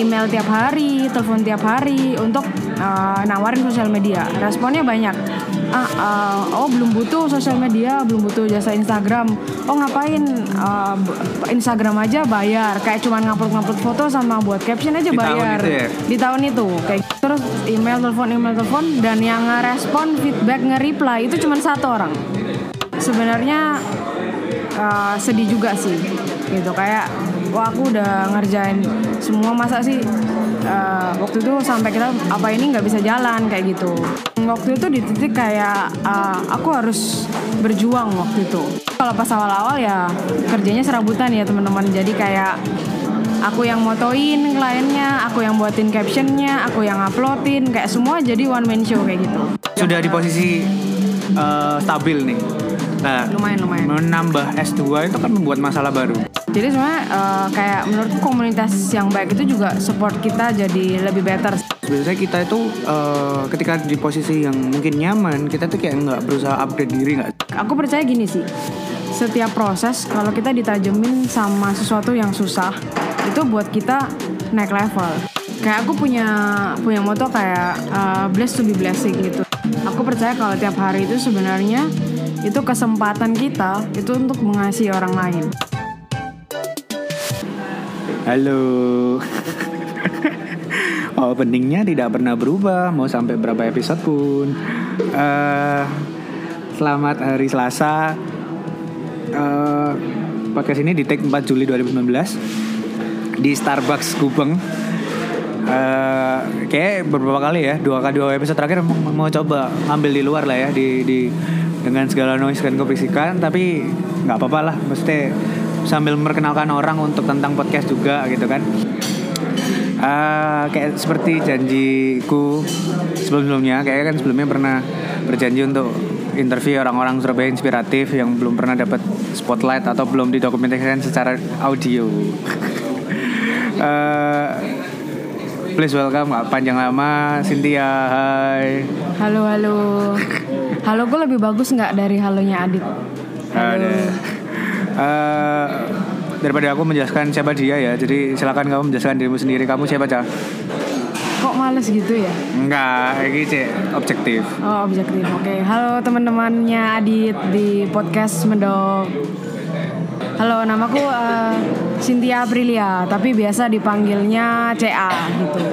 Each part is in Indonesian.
email tiap hari, telepon tiap hari untuk uh, nawarin sosial media. Responnya banyak. Ah, uh, oh belum butuh sosial media, belum butuh jasa Instagram. Oh ngapain uh, Instagram aja bayar, kayak cuman ngupload-ngupload foto sama buat caption aja Di tahun bayar. itu ya? Di tahun itu kayak terus email, telepon, email, telepon dan yang ngerespon, feedback, nge-reply itu cuma satu orang. Sebenarnya uh, sedih juga sih gitu kayak wah aku udah ngerjain semua. Masa sih uh, waktu itu sampai kita apa ini nggak bisa jalan kayak gitu. Waktu itu di titik kayak uh, aku harus berjuang waktu itu. Kalau pas awal-awal ya kerjanya serabutan ya teman-teman. Jadi kayak aku yang motoin kliennya aku yang buatin captionnya aku yang uploadin kayak semua jadi one man show kayak gitu. Sudah di posisi eh, stabil nih. Nah, lumayan lumayan. menambah S2 itu kan membuat masalah baru. Jadi sebenarnya eh, kayak menurutku komunitas yang baik itu juga support kita jadi lebih better. Biasanya kita itu eh, ketika di posisi yang mungkin nyaman, kita tuh kayak nggak berusaha upgrade diri nggak? Aku percaya gini sih, setiap proses kalau kita ditajemin sama sesuatu yang susah, itu buat kita naik level. Kayak aku punya punya moto kayak eh, blessed to be blessing gitu. Aku percaya kalau tiap hari itu sebenarnya itu kesempatan kita itu untuk mengasihi orang lain. Halo. Openingnya tidak pernah berubah, mau sampai berapa episode pun. Eh, selamat hari Selasa. Eh, podcast ini di take 4 Juli 2019 di Starbucks Gubeng. Eh, kayak beberapa kali ya, dua kali dua episode terakhir mau, mau coba ngambil di luar lah ya di, di dengan segala noise dan keberisikan, tapi nggak apa-apa lah, mesti sambil memperkenalkan orang untuk tentang podcast juga gitu kan. Eh, kayak seperti janjiku sebelum-sebelumnya, kayak kan sebelumnya pernah berjanji untuk interview orang-orang Surabaya inspiratif yang belum pernah dapat spotlight atau belum didokumentasikan secara audio. Eh, please welcome panjang lama Cynthia. Hai. Halo halo, halo gue lebih bagus nggak dari halonya Adit? Halo. Ada. Eh, daripada aku menjelaskan siapa dia ya, jadi silakan kamu menjelaskan dirimu sendiri. Kamu siapa cah? Kok males gitu ya? Enggak, ini cek objektif. Oh objektif, oke. Halo teman-temannya Adit di podcast Mendok. Halo, namaku eh, Cynthia Aprilia, tapi biasa dipanggilnya CA gitu.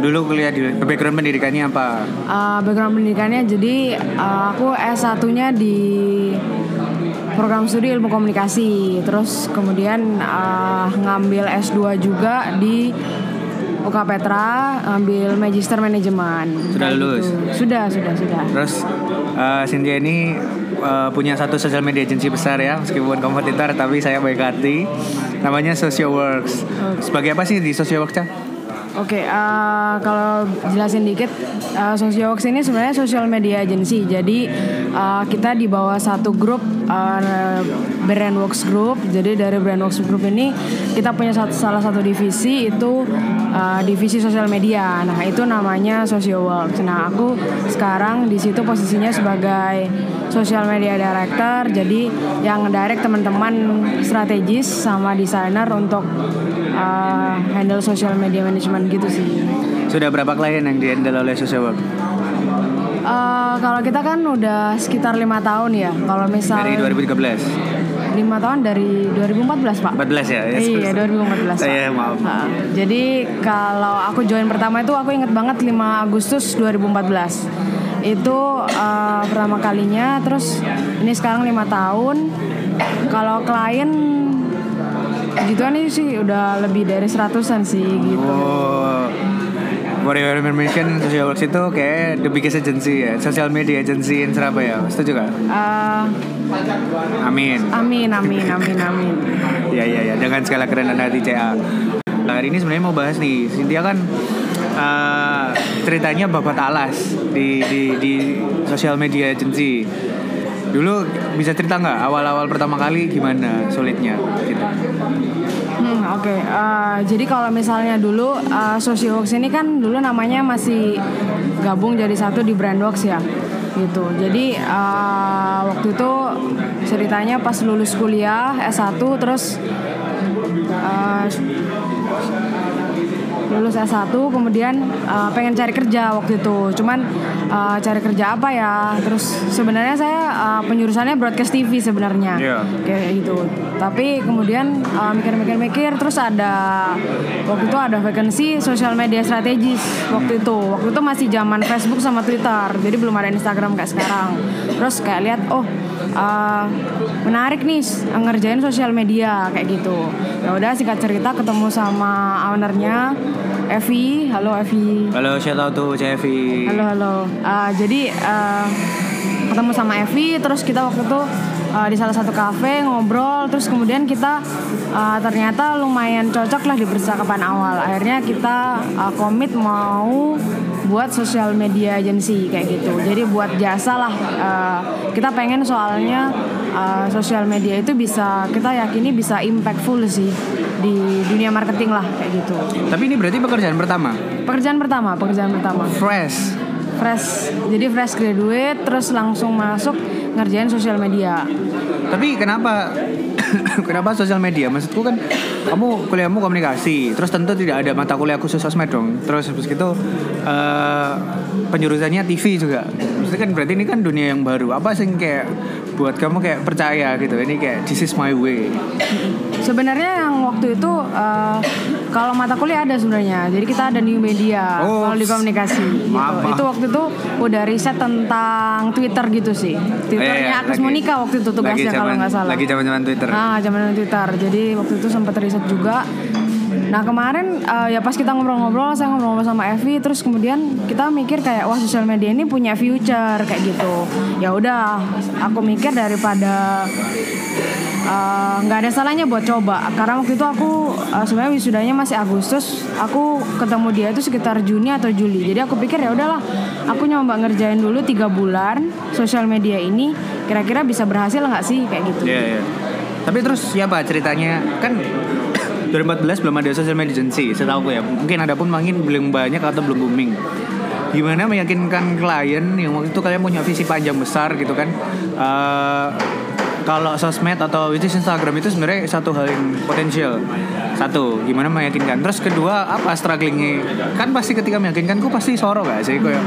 Dulu kuliah di background pendidikannya apa? Eh, background pendidikannya jadi eh, aku S1-nya di program studi ilmu komunikasi, terus kemudian eh, ngambil S2 juga di UK Petra, ngambil magister manajemen. Sudah lulus? gitu. Sudah, sudah, sudah. Terus eh, Cynthia ini eh, punya satu social media agency besar ya, meskipun kompetitor tapi saya baik hati. Namanya Socialworks. Sebagai apa sih di Socialworks cah? Oke, eh, kalau jelasin dikit, uh, Socialworks ini sebenarnya social media agency. Jadi eh, kita di bawah satu grup uh, Brandworks Group. Jadi dari Brandworks Group ini kita punya satu, salah satu divisi itu eh, divisi sosial media. Nah itu namanya Socialworks. Nah aku sekarang di situ posisinya sebagai social media director. Jadi yang direct teman-teman strategis sama desainer untuk uh, handle social media management gitu sih. Sudah berapa klien yang dihandle oleh Socialworks? Uh, kalau kita kan udah sekitar lima tahun ya. Kalau misal Dari 2013. lima tahun dari 2014 pak. 14 ya? Yes, Iya 2014 Pak. Saya maaf. Ha, jadi kalau aku join pertama itu aku inget banget 5 Agustus 2014 itu uh, pertama kalinya terus ini sekarang lima tahun kalau klien gituan ini sih udah lebih dari seratusan sih gitu Oh, your information, Socialworks itu kayak the biggest agency ya, social media agency in Surabaya. Setuju gak? Uh, Amin. amin amin amin amin Ya ya ya, dengan segala kerenan hati CA. Nah, hari ini sebenarnya mau bahas nih, Cynthia kan eh, ceritanya babat alas di di di social media agency. Dulu bisa cerita nggak awal-awal pertama kali gimana sulitnya gitu? Oke, Eh, jadi kalau misalnya dulu uh, Socialworks ini kan dulu namanya masih gabung jadi satu di Brandworks ya, gitu. Jadi eh, waktu itu ceritanya pas lulus kuliah S1 terus eh, lulus S1 kemudian uh, pengen cari kerja waktu itu. Cuman uh, cari kerja apa ya? Terus sebenarnya saya uh, penjurusannya broadcast TV sebenarnya. Iya. kayak gitu. Tapi kemudian uh, mikir-mikir-mikir terus ada waktu itu ada vacancy sosial media strategis waktu itu. Waktu itu masih zaman Facebook sama Twitter. Jadi belum ada Instagram kayak sekarang. Terus kayak lihat oh uh, menarik nih ngerjain sosial media kayak gitu. Ya udah singkat cerita ketemu sama ownernya Evi halo Evi Halo, shout out to Cevi. Halo halo. Uh, jadi uh, ketemu sama Evi, terus kita waktu itu uh, di salah satu kafe ngobrol, terus kemudian kita uh, ternyata lumayan cocok lah di percakapan awal. Akhirnya kita uh, komit mau buat sosial media agency kayak gitu. Jadi buat jasa lah. Uh, kita pengen soalnya uh, sosial media itu bisa kita yakini bisa impactful sih di dunia marketing lah kayak gitu. Tapi ini berarti pekerjaan pertama. Pekerjaan pertama, pekerjaan pertama Fresh. fresh jadi fresh graduate terus langsung masuk ngerjain sosial media Tapi kenapa kenapa sosial media? Maksudku kan kamu kuliahmu komunikasi, terus tentu tidak ada mata kuliah khusus sosmed dong. Terus habis gitu eh, penjurusannya TV juga. Maksudnya kan berarti ini kan dunia yang baru. Apa sih kayak buat kamu kayak percaya gitu? Ini kayak this is my way. sebenarnya yang waktu itu eh, kalau mata kuliah ada sebenarnya jadi kita ada new media Oh, kalau di komunikasi gitu. maaf, itu waktu itu udah riset tentang Twitter gitu sih Twitternya Iya, iya, Agus lagi- Monica waktu itu tugasnya kalau nggak salah Lagi zaman-zaman Twitter. Ah, zaman Twitter. Jadi waktu itu sempat riset juga. Nah kemarin eh, ya pas kita ngobrol-ngobrol, saya ngobrol sama Evi, terus kemudian kita mikir kayak wah sosial media ini punya future kayak gitu. Ya udah, aku mikir daripada eh, nggak ada salahnya buat coba. Karena waktu itu aku eh, sebenarnya wisudanya masih Agustus, aku ketemu dia itu sekitar Juni atau Juli. Jadi aku pikir ya udahlah, aku nyoba ngerjain dulu tiga bulan sosial media ini, kira-kira bisa berhasil nggak sih kayak gitu. Iya, iya. Tapi terus siapa ceritanya? Kan 2014 belum ada social media agency, setahu gue ya. Mungkin ada pun mungkin belum banyak atau belum booming. Gimana meyakinkan klien yang waktu itu kalian punya visi panjang besar gitu kan? Eh, kalau sosmed atau which is Instagram itu sebenarnya satu hal yang potensial. Satu, gimana meyakinkan. Terus kedua, apa strugglingnya? Kan pasti ketika meyakinkan, ku pasti soro gak sih? Kayak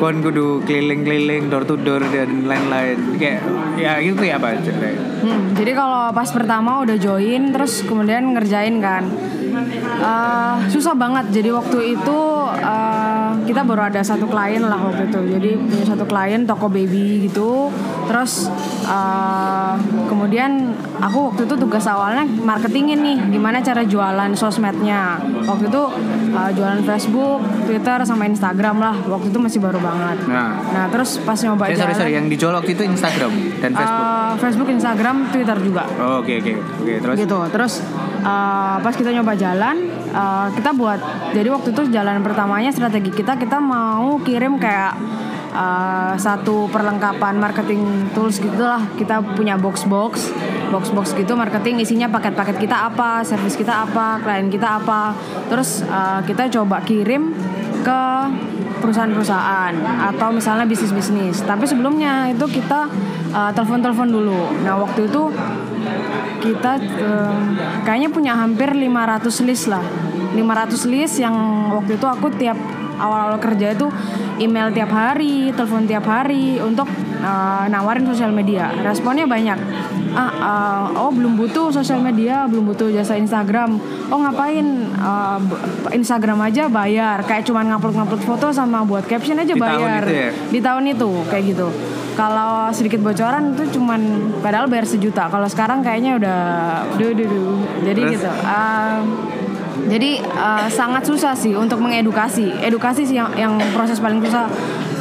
kon kudu keliling-keliling door to door dan lain-lain. Kayak ya gitu ya apa? Hmm, jadi kalau pas pertama udah join terus kemudian ngerjain kan Eh, susah banget jadi waktu itu eh, kita baru ada satu klien lah waktu itu jadi punya satu klien toko baby gitu terus eh, kemudian aku waktu itu tugas awalnya marketingin nih gimana cara jualan sosmednya. Waktu itu eh, jualan Facebook Twitter sama Instagram lah. Waktu itu masih baru banget. Nah, nah terus pas nyoba eh, sorry jalan sorry. Yang dijual waktu itu Instagram dan Facebook. eh, Facebook? Instagram Twitter juga. Oh, Oke oke oke. Terus. gitu. Terus uh, pas kita nyoba jalan uh, kita buat jadi waktu itu jalan pertamanya strategi kita kita mau kirim kayak uh, satu perlengkapan marketing tools gitulah. Kita punya box box box box gitu marketing isinya paket-paket kita apa service kita apa klien kita apa. Terus uh, kita coba kirim ke perusahaan-perusahaan atau misalnya bisnis-bisnis. Tapi sebelumnya itu kita uh, telepon-telepon dulu. Nah waktu itu kita em, kayaknya punya hampir 500 list lah. 500 list yang waktu itu aku tiap awal-awal kerja itu email tiap hari telepon tiap hari untuk eh, nawarin sosial media. Responnya banyak. Ah eh, oh belum butuh sosial media belum butuh jasa Instagram. Oh ngapain? B- Instagram aja bayar. Kayak cuman ngupload-ngupload foto sama buat caption aja Di tahun bayar. itu ya? di tahun itu kayak gitu. Kalau sedikit bocoran itu cuman padahal bayar sejuta. Kalau sekarang kayaknya udah duh, duh, duh. jadi Terus? gitu. Um, jadi uh, sangat susah sih untuk mengedukasi. Edukasi sih yang, yang proses paling susah.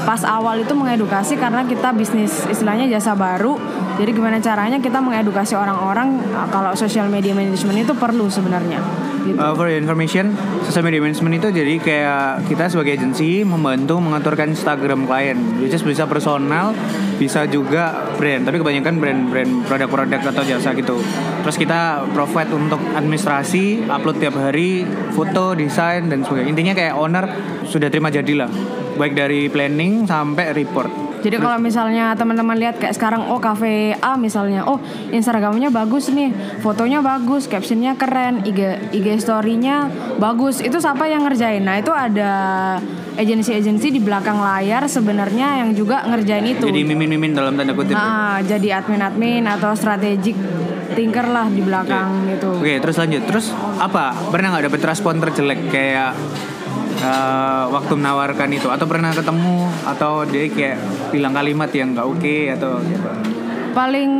Pas awal itu mengedukasi karena kita bisnis istilahnya jasa baru. Jadi gimana caranya kita mengedukasi orang-orang uh, kalau social media management itu perlu sebenarnya gitu. Uh, for information, social media management itu jadi kayak kita sebagai agensi membantu mengaturkan Instagram klien. Which is bisa personal, bisa juga brand. Tapi kebanyakan brand-brand produk-produk atau jasa gitu. Terus kita provide untuk administrasi, upload tiap hari, foto, desain dan sebagainya. Intinya kayak owner sudah terima jadilah. Baik dari planning sampai report. Jadi kalau misalnya teman-teman lihat kayak sekarang oh cafe A misalnya, oh Instagramnya bagus nih, fotonya bagus, captionnya keren, IG IG story-nya bagus. Itu siapa yang ngerjain? Nah itu ada agensi-agensi di belakang layar sebenarnya yang juga ngerjain itu. Jadi mimin-mimin dalam tanda kutip. ya? Ah, jadi admin-admin atau strategic thinker lah di belakang gitu. Oke, terus lanjut. Terus apa? Pernah nggak dapet respon terjelek kayak eh, waktu menawarkan itu? Atau pernah ketemu? Atau dia kayak bilang kalimat yang nggak oke atau gitu? Paling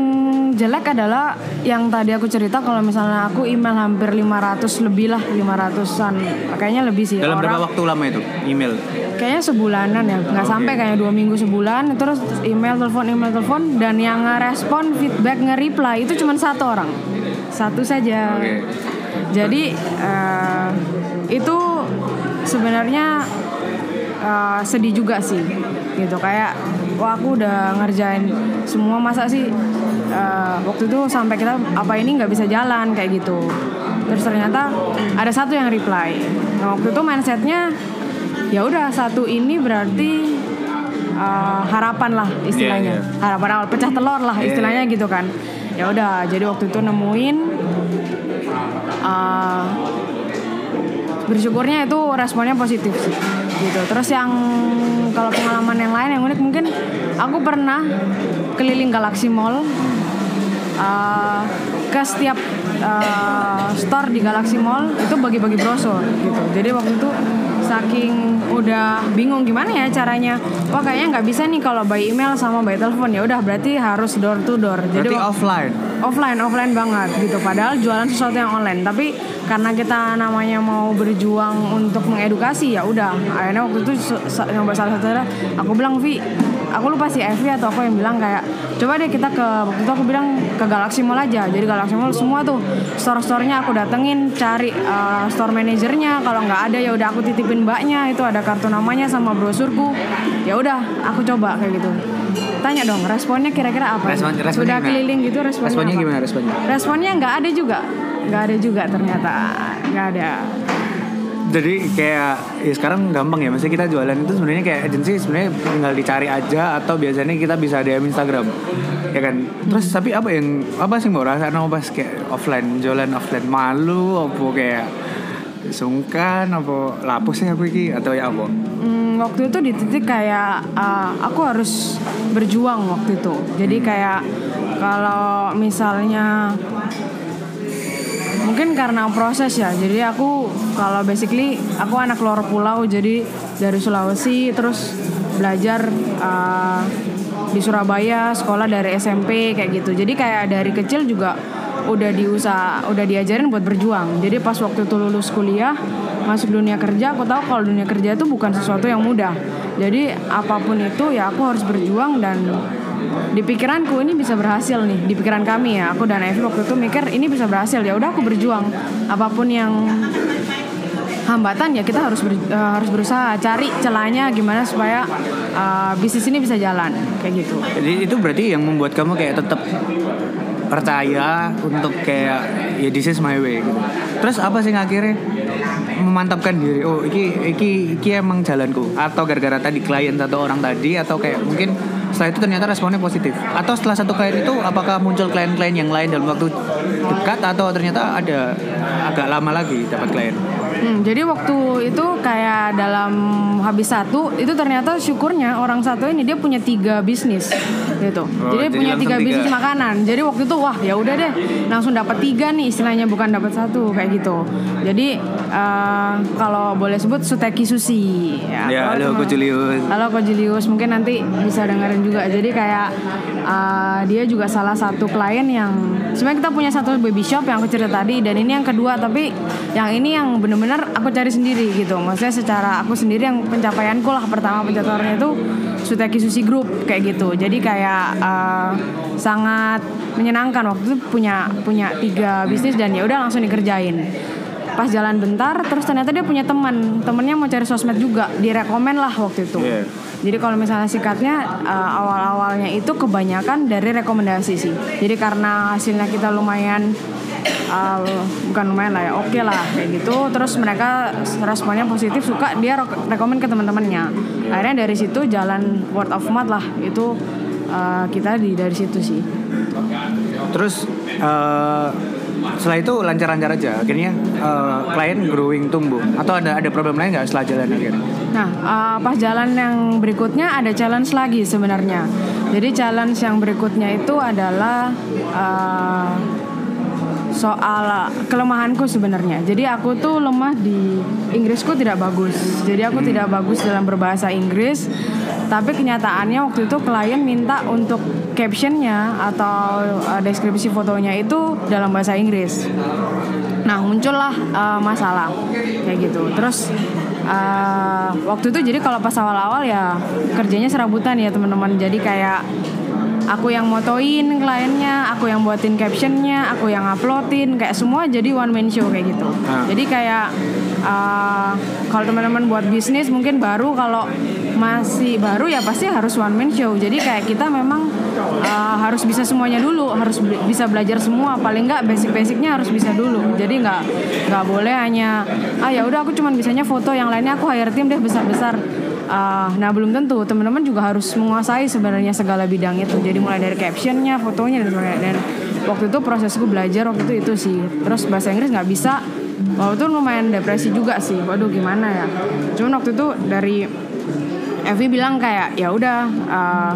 jelek adalah yang tadi aku cerita kalau misalnya aku email hampir 500 lebih lah 500an kayaknya lebih sih Dalam berapa orang waktu lama itu email? kayaknya sebulanan ya nggak Oke. sampai kayak dua minggu sebulan terus email telepon email telepon dan yang ngerespon feedback nge-reply itu cuma satu orang satu saja Oke. jadi eh, itu sebenarnya eh, sedih juga sih gitu. Kayak wah aku udah ngerjain semua masa sih eh, waktu itu sampai kita apa ini nggak bisa jalan kayak gitu. Terus ternyata ada satu yang reply. Nah, waktu itu mindsetnya ya udah satu ini berarti eh, harapan lah istilahnya. Iya, iya. harapan awal pecah telur lah Iya, istilahnya gitu kan. Ya udah jadi waktu itu nemuin eh, bersyukurnya itu responnya positif sih gitu. Terus yang kalau pengalaman yang lain yang unik mungkin aku pernah keliling Galaxy Mall uh, ke setiap uh, store di Galaxy Mall itu bagi-bagi brosur gitu. Jadi waktu itu saking udah bingung gimana ya caranya wah kayaknya nggak bisa nih kalau by email sama by telepon. Ya udah berarti harus door to door. Jadi Berarti offline. offline offline banget gitu. Padahal jualan sesuatu yang online. Tapi karena kita namanya mau berjuang untuk mengedukasi ya udah. Akhirnya waktu itu nyoba salah satu aku bilang Vi aku lupa si Evi atau aku yang bilang kayak coba deh kita ke waktu itu aku bilang ke Galaxy Mall aja. Jadi Galaxy Mall semua tuh store-store-nya aku datengin cari uh, store manajernya. Kalau nggak ada ya udah aku titipin mbaknya. Itu ada kartu namanya sama brosurku. Ya udah aku coba kayak gitu. Tanya dong responnya kira-kira apa? Respon- responnya sudah keliling gitu responnya Responnya apa? gimana responnya? responnya nggak ada juga nggak ada juga ternyata. Nggak ada. Jadi kayak ya sekarang gampang ya, maksudnya kita jualan itu sebenarnya kayak agensi sebenarnya tinggal dicari aja atau biasanya kita bisa DM Instagram, ya kan. Terus tapi apa yang apa sih mau rasa no pas kayak offline jualan offline malu apa kayak sungkan apa lapus sih aku iki? Atau ya apa? Hmm, waktu itu di titik kayak uh, aku harus berjuang waktu itu. Jadi kayak kalau misalnya mungkin karena proses ya. Jadi aku kalau basically aku anak luar pulau jadi dari Sulawesi terus belajar uh, di Surabaya sekolah dari SMP kayak gitu. Jadi kayak dari kecil juga udah diusah udah diajarin buat berjuang. Jadi pas waktu itu lulus kuliah masuk dunia kerja aku tahu kalau dunia kerja itu bukan sesuatu yang mudah. Jadi apa pun itu ya aku harus berjuang dan di pikiranku ini bisa berhasil nih di pikiran kami ya. Aku dan Evi waktu itu mikir ini bisa berhasil ya udah aku berjuang. Apa pun yang hambatan ya kita harus ber- eh, harus berusaha cari celahnya gimana supaya eh, bisnis ini bisa jalan kayak gitu. Jadi itu berarti yang membuat kamu kayak tetap percaya untuk kayak ya this is my way gitu. Terus apa sih akhirnya memantapkan diri? Oh iki iki iki emang jalanku. Atau gara-gara tadi klien satu orang tadi atau kayak mungkin setelah itu ternyata responnya positif. Atau setelah satu klien itu apakah muncul klien-klien yang lain dalam waktu dekat atau ternyata ada agak lama lagi dapat klien Hmm, jadi waktu itu kayak dalam habis satu itu ternyata syukurnya orang satu ini dia punya tiga bisnis gitu. Oh, jadi, jadi punya tiga tiga. bisnis makanan. Jadi waktu itu wah ya udah deh langsung dapat tiga nih istilahnya bukan dapat satu kayak gitu. Jadi eh, kalau boleh sebut Suteki Sushi. Ya, kalau halo, Ko Julius. Halo Ko Julius mungkin nanti bisa dengerin juga. Jadi kayak eh, dia juga salah satu klien yang sebenarnya kita punya satu baby shop yang aku cerita tadi dan ini yang kedua tapi yang ini yang bener-bener aku cari sendiri gitu. Maksudnya secara aku sendiri yang pencapaianku lah pertama pencapaiannya itu Suteki Sushi Group kayak gitu. Jadi kayak eh, sangat menyenangkan waktu itu punya punya tiga bisnis dan ya udah langsung dikerjain pas jalan bentar terus ternyata dia punya teman temennya mau cari sosmed juga direkomen lah waktu itu Iya. jadi kalau misalnya sikatnya uh, awal-awalnya itu kebanyakan dari rekomendasi sih jadi karena hasilnya kita lumayan uh, bukan lumayan lah ya oke lah kayak gitu terus mereka responnya positif suka dia rek- rekomen ke teman-temannya akhirnya dari situ jalan word of mouth lah itu uh, kita di dari situ sih Terus eh, setelah itu lancar-lancar aja. Akhirnya eh, klien growing tumbuh. Atau ada ada problem lain nggak setelah jalan akhirnya? Nah, uh, pas jalan yang berikutnya ada challenge lagi sebenarnya. Jadi challenge yang berikutnya itu adalah uh, soal kelemahanku sebenarnya. Jadi aku tuh lemah di Inggrisku tidak bagus. Jadi aku tidak bagus dalam berbahasa Inggris. Tapi kenyataannya waktu itu klien minta untuk captionnya atau uh, deskripsi fotonya itu dalam bahasa Inggris. Nah muncullah uh, masalah kayak gitu. Terus uh, waktu itu jadi kalau pas awal-awal ya kerjanya serabutan ya teman-teman. Jadi kayak aku yang motoin kliennya, aku yang buatin captionnya, aku yang uploadin, kayak semua jadi one man show kayak gitu. Ah. Jadi kayak uh, kalau teman-teman buat bisnis mungkin baru kalau masih baru ya pasti harus one man show. Jadi kayak kita memang uh, harus bisa semuanya dulu, harus be- bisa belajar semua. Paling nggak basic-basicnya harus bisa dulu. Jadi nggak nggak boleh hanya ah ya udah aku cuman bisanya foto, yang lainnya aku hire tim deh besar-besar. Uh, nah belum tentu teman-teman juga harus menguasai sebenarnya segala bidang itu. Jadi mulai dari captionnya, fotonya dan sebagainya. Dan waktu itu prosesku belajar waktu itu itu sih. Terus bahasa Inggris nggak bisa. Waktu itu lumayan depresi juga sih. Waduh gimana ya. Cuman waktu itu dari Evi bilang kayak ya udah uh,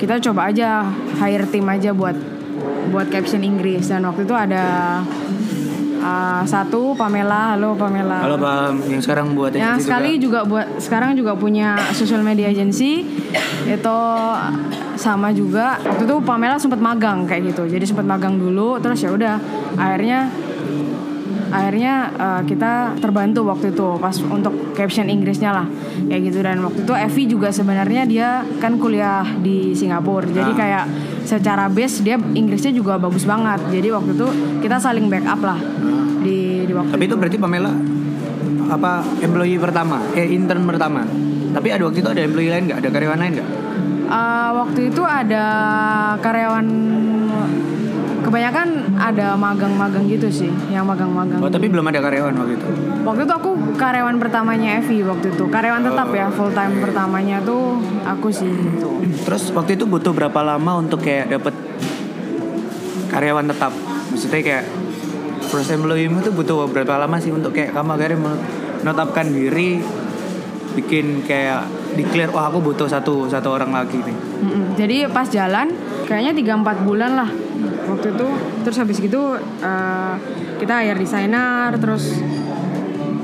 kita coba aja hire tim aja buat buat caption Inggris dan waktu itu ada uh, satu Pamela, halo Pamela. Kalau Pak yang sekarang buat Yang agency sekali juga? buat sekarang juga punya social media agency. Itu sama juga. Waktu itu Pamela sempat magang kayak gitu. Jadi sempat magang dulu. Terus ya udah akhirnya akhirnya uh, kita terbantu waktu itu pas untuk caption Inggrisnya lah kayak gitu dan waktu itu Evi juga sebenarnya dia kan kuliah di Singapura jadi Ah. kayak secara base dia Inggrisnya juga bagus banget jadi waktu itu kita saling backup lah di di waktu Tapi itu berarti Pamela apa employee pertama, eh intern pertama. Tapi ada waktu itu ada employee lain nggak? Ada karyawan lain nggak? Uh, waktu itu ada karyawan kebanyakan ada magang-magang gitu sih, yang magang-magang. Oh tapi belum ada karyawan waktu itu. Waktu itu aku karyawan pertamanya Evi waktu itu, karyawan tetap ya, full time pertamanya tuh aku sih gitu. Terus waktu itu butuh berapa lama untuk kayak dapet karyawan tetap? Maksudnya kayak proses employee itu butuh berapa lama sih untuk kayak kamu akhirnya menetapkan diri bikin kayak declare wah aku butuh satu satu orang lagi nih. Mm-mm. Jadi pas jalan kayaknya 3-4 bulan lah waktu itu. Terus habis gitu uh, kita hire desainer, terus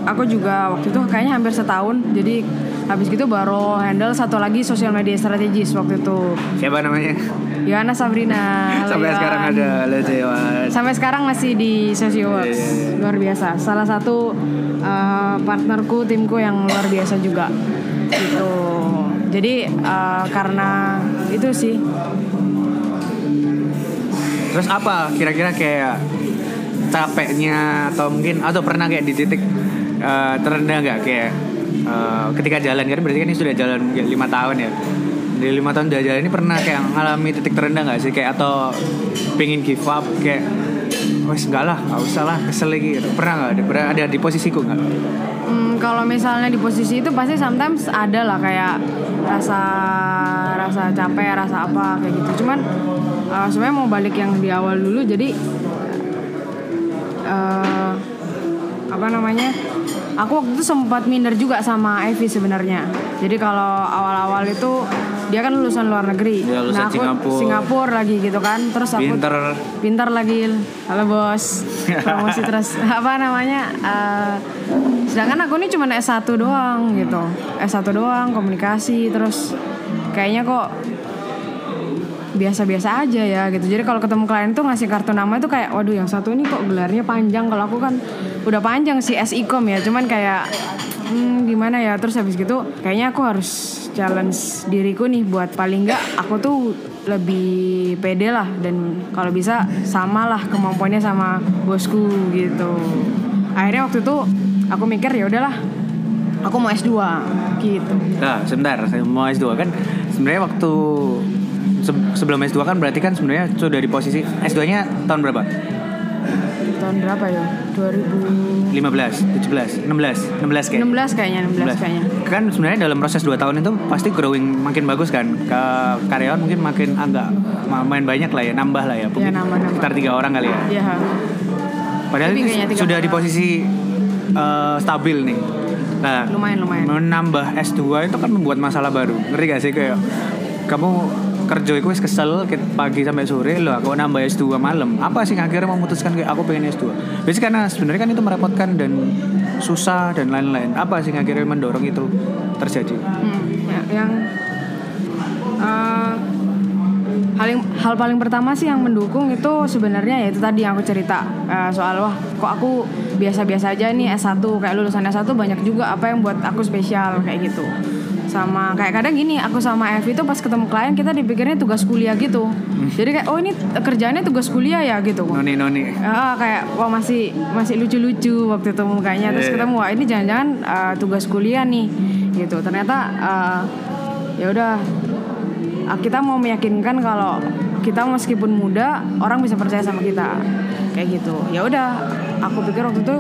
aku juga waktu itu kayaknya hampir setahun. Jadi habis gitu baru handle satu lagi sosial media strategis waktu itu. Siapa namanya? Yohana Sabrina. Sampai sekarang ada halo Dewan. Sampai sekarang masih di Socio Works. Iya, iya, iya. Luar biasa. Salah satu uh, partnerku, timku yang luar biasa juga. Gitu. Jadi uh, karena itu sih Terus apa? Kira-kira kayak capeknya atau mungkin atau pernah kayak di titik eh, terendah nggak? Kayak eh, ketika jalan kan berarti kan ini sudah jalan ya, lima tahun ya? Di lima tahun udah jalan ini pernah kayak ngalami titik terendah nggak sih? Kayak atau pengen give up kayak wes enggak lah nggak usah lah kesel lagi gitu. pernah nggak? Ada ada di posisiku nggak Hmm, kalau misalnya di posisi itu pasti sometimes ada lah kayak rasa rasa capek, rasa apa kayak gitu. Cuman uh, sebenarnya mau balik yang di awal dulu jadi uh, apa namanya? Aku waktu itu sempat minder juga sama Evi sebenarnya. Jadi kalau awal-awal itu dia kan lulusan luar negeri. Dia lulusan nah aku Singapura. Singapura lagi gitu kan. Terus aku pinter. Pintar lagi. Halo bos. Promosi terus. Apa namanya eh, sedangkan aku ini cuma S1 doang gitu. S1 doang komunikasi terus kayaknya kok biasa-biasa aja ya gitu. Jadi kalau ketemu klien tuh ngasih kartu nama itu kayak waduh yang satu ini kok gelarnya panjang. Kalau aku kan udah panjang sih SIKOM ya. Cuman kayak hmm, gimana ya? Terus habis gitu kayaknya aku harus challenge diriku nih buat paling nggak aku tuh lebih pede lah dan kalau bisa samalah kemampuannya sama bosku gitu akhirnya waktu itu aku mikir ya udahlah aku mau S2 gitu Nah, sebentar, saya mau S2 kan sebenarnya waktu se- sebelum S2 kan berarti kan sebenarnya sudah di posisi S2-nya tahun berapa? Tahun berapa ya 2016 15, 17, 16, 16 kayak. kayaknya 16 kayaknya Kan sebenarnya dalam proses 2 tahun itu pasti growing makin bagus kan. Ke karyawan mungkin makin agak main banyak lah ya, nambah lah ya. Mungkin nambah-nambah. Sekitar tiga orang kali ya. Iya Padahal kayaknya tiga sudah di posisi eh, stabil nih. Nah, lumayan lumayan menambah S2 itu kan membuat masalah baru. Ngerti gak sih kayak kamu kerja itu kesel ke- pagi sampai sore loh aku nambah S2 malam. Apa sih akhirnya memutuskan kayak aku pengen S2? Biasanya karena sebenarnya kan itu merepotkan dan susah dan lain-lain. Apa sih akhirnya mendorong itu terjadi? Hmm, ya, yang eh, hal yang hal paling pertama sih yang mendukung itu sebenarnya ya itu tadi yang aku cerita eh, soal wah kok aku biasa-biasa aja nih S1 kayak lulusan S1 banyak juga apa yang buat aku spesial kayak gitu sama kayak kadang gini aku sama Evi itu pas ketemu klien kita dipikirnya tugas kuliah gitu. Jadi kayak oh ini kerjaannya tugas kuliah ya gitu. Noni noni. Ah, kayak wah masih masih lucu-lucu waktu itu mukanya terus Iya. ketemu wah ini jangan-jangan uh, tugas kuliah nih gitu. Ternyata uh, ya udah. Uh, kita mau meyakinkan kalau kita meskipun muda orang bisa percaya sama kita kayak gitu ya udah aku pikir waktu itu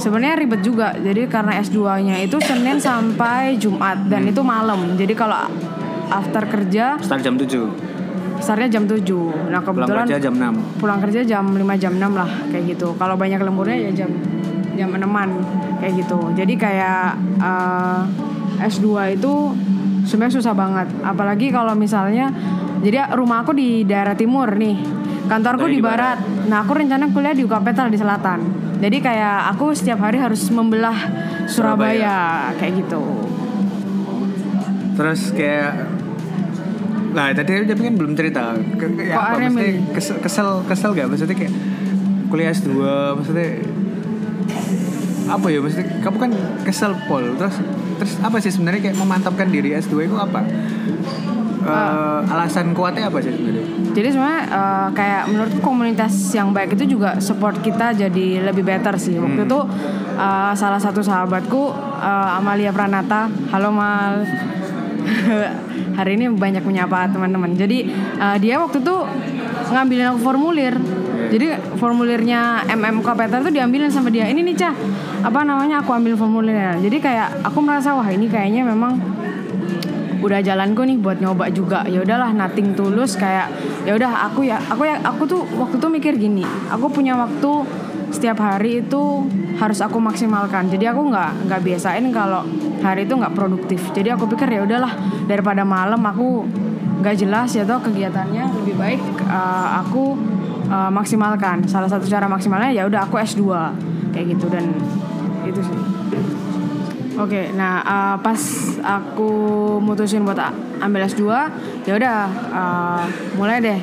sebenarnya ribet juga jadi karena S2-nya itu Senin sampai Jumat dan itu malam jadi kalau after kerja Start jam 7. startnya jam 7 nah Pulang kebetulan kerja jam 6. pulang kerja jam 5 jam 6 lah kayak gitu. Kalau banyak lemburnya ya jam jam 6 kayak gitu. Jadi kayak eh, S2 itu sebenarnya susah banget. Apalagi kalau misalnya jadi rumah aku di daerah timur nih. Kantorku di di barat. Nah, aku rencana kuliah di UKPTL di selatan. Jadi kayak aku setiap hari harus membelah Surabaya, kayak gitu. Terus kayak Nah tadi tapi kan belum cerita Ke- kayak Kok apa maksudnya milih? kesel, kesel kesel gak maksudnya kayak kuliah S2 maksudnya apa ya maksudnya kamu kan kesel pol terus terus apa sih sebenarnya kayak memantapkan diri S2 itu apa Eh, alasan kuatnya apa sih sebenarnya Jadi sebenarnya eh, kayak menurutku komunitas yang baik itu juga support kita jadi lebih better sih. Waktu itu eh, salah satu sahabatku eh, Amalia Pranata, halo Mal. Hari ini banyak menyapa teman-teman. Jadi eh, dia waktu itu ngambilin aku formulir. Jadi formulirnya MM Kapeter tuh diambilin sama dia. Ini nih Cah, apa namanya aku ambil formulirnya. Jadi kayak aku merasa wah ini kayaknya memang udah jalanku nih buat nyoba juga. Ya udahlah nating tulus kayak ya udah aku ya aku ya aku tuh waktu tuh mikir gini aku punya waktu setiap hari itu harus aku maksimalkan. Jadi aku nggak nggak biasain kalau hari itu nggak produktif. Jadi aku pikir ya udahlah daripada malam aku nggak jelas ya toh kegiatannya lebih baik uh, aku uh, maksimalkan. Salah satu cara maksimalnya ya udah aku S2 kayak gitu. Dan itu sih Oke, nah uh, pas aku mutusin buat ambil S2, ya udah uh, mulai deh.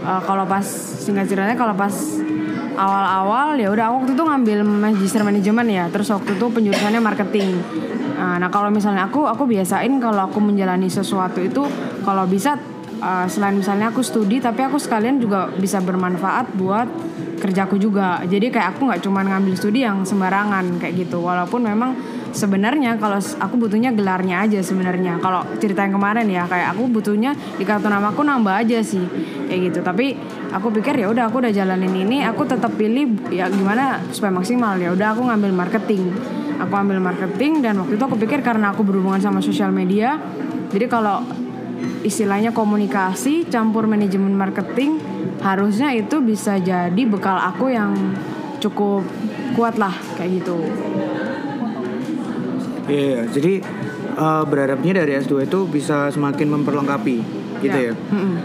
Uh, kalau pas singkat ceritanya kalau pas awal-awal ya udah aku waktu itu ngambil magister manajemen ya, terus waktu itu penjurusannya marketing. Uh, nah kalau misalnya aku aku biasain kalau aku menjalani sesuatu itu kalau bisa uh, selain misalnya aku studi tapi aku sekalian juga bisa bermanfaat buat kerjaku juga. Jadi kayak aku nggak cuma ngambil studi yang sembarangan kayak gitu. Walaupun memang sebenarnya kalau aku butuhnya gelarnya aja sebenarnya. Kalau cerita yang kemarin ya kayak aku butuhnya di kartu namaku nambah aja sih kayak gitu. Tapi aku pikir ya udah aku udah jalanin ini, aku tetap pilih ya gimana supaya maksimal. Ya udah aku ngambil marketing. Aku ambil marketing dan waktu itu aku pikir karena aku berhubungan sama sosial media. Jadi kalau istilahnya komunikasi campur manajemen marketing harusnya itu bisa jadi bekal aku yang cukup kuat lah kayak gitu. Iya, jadi eh, berharapnya dari S2 itu bisa semakin memperlengkapi gitu Ya. ya.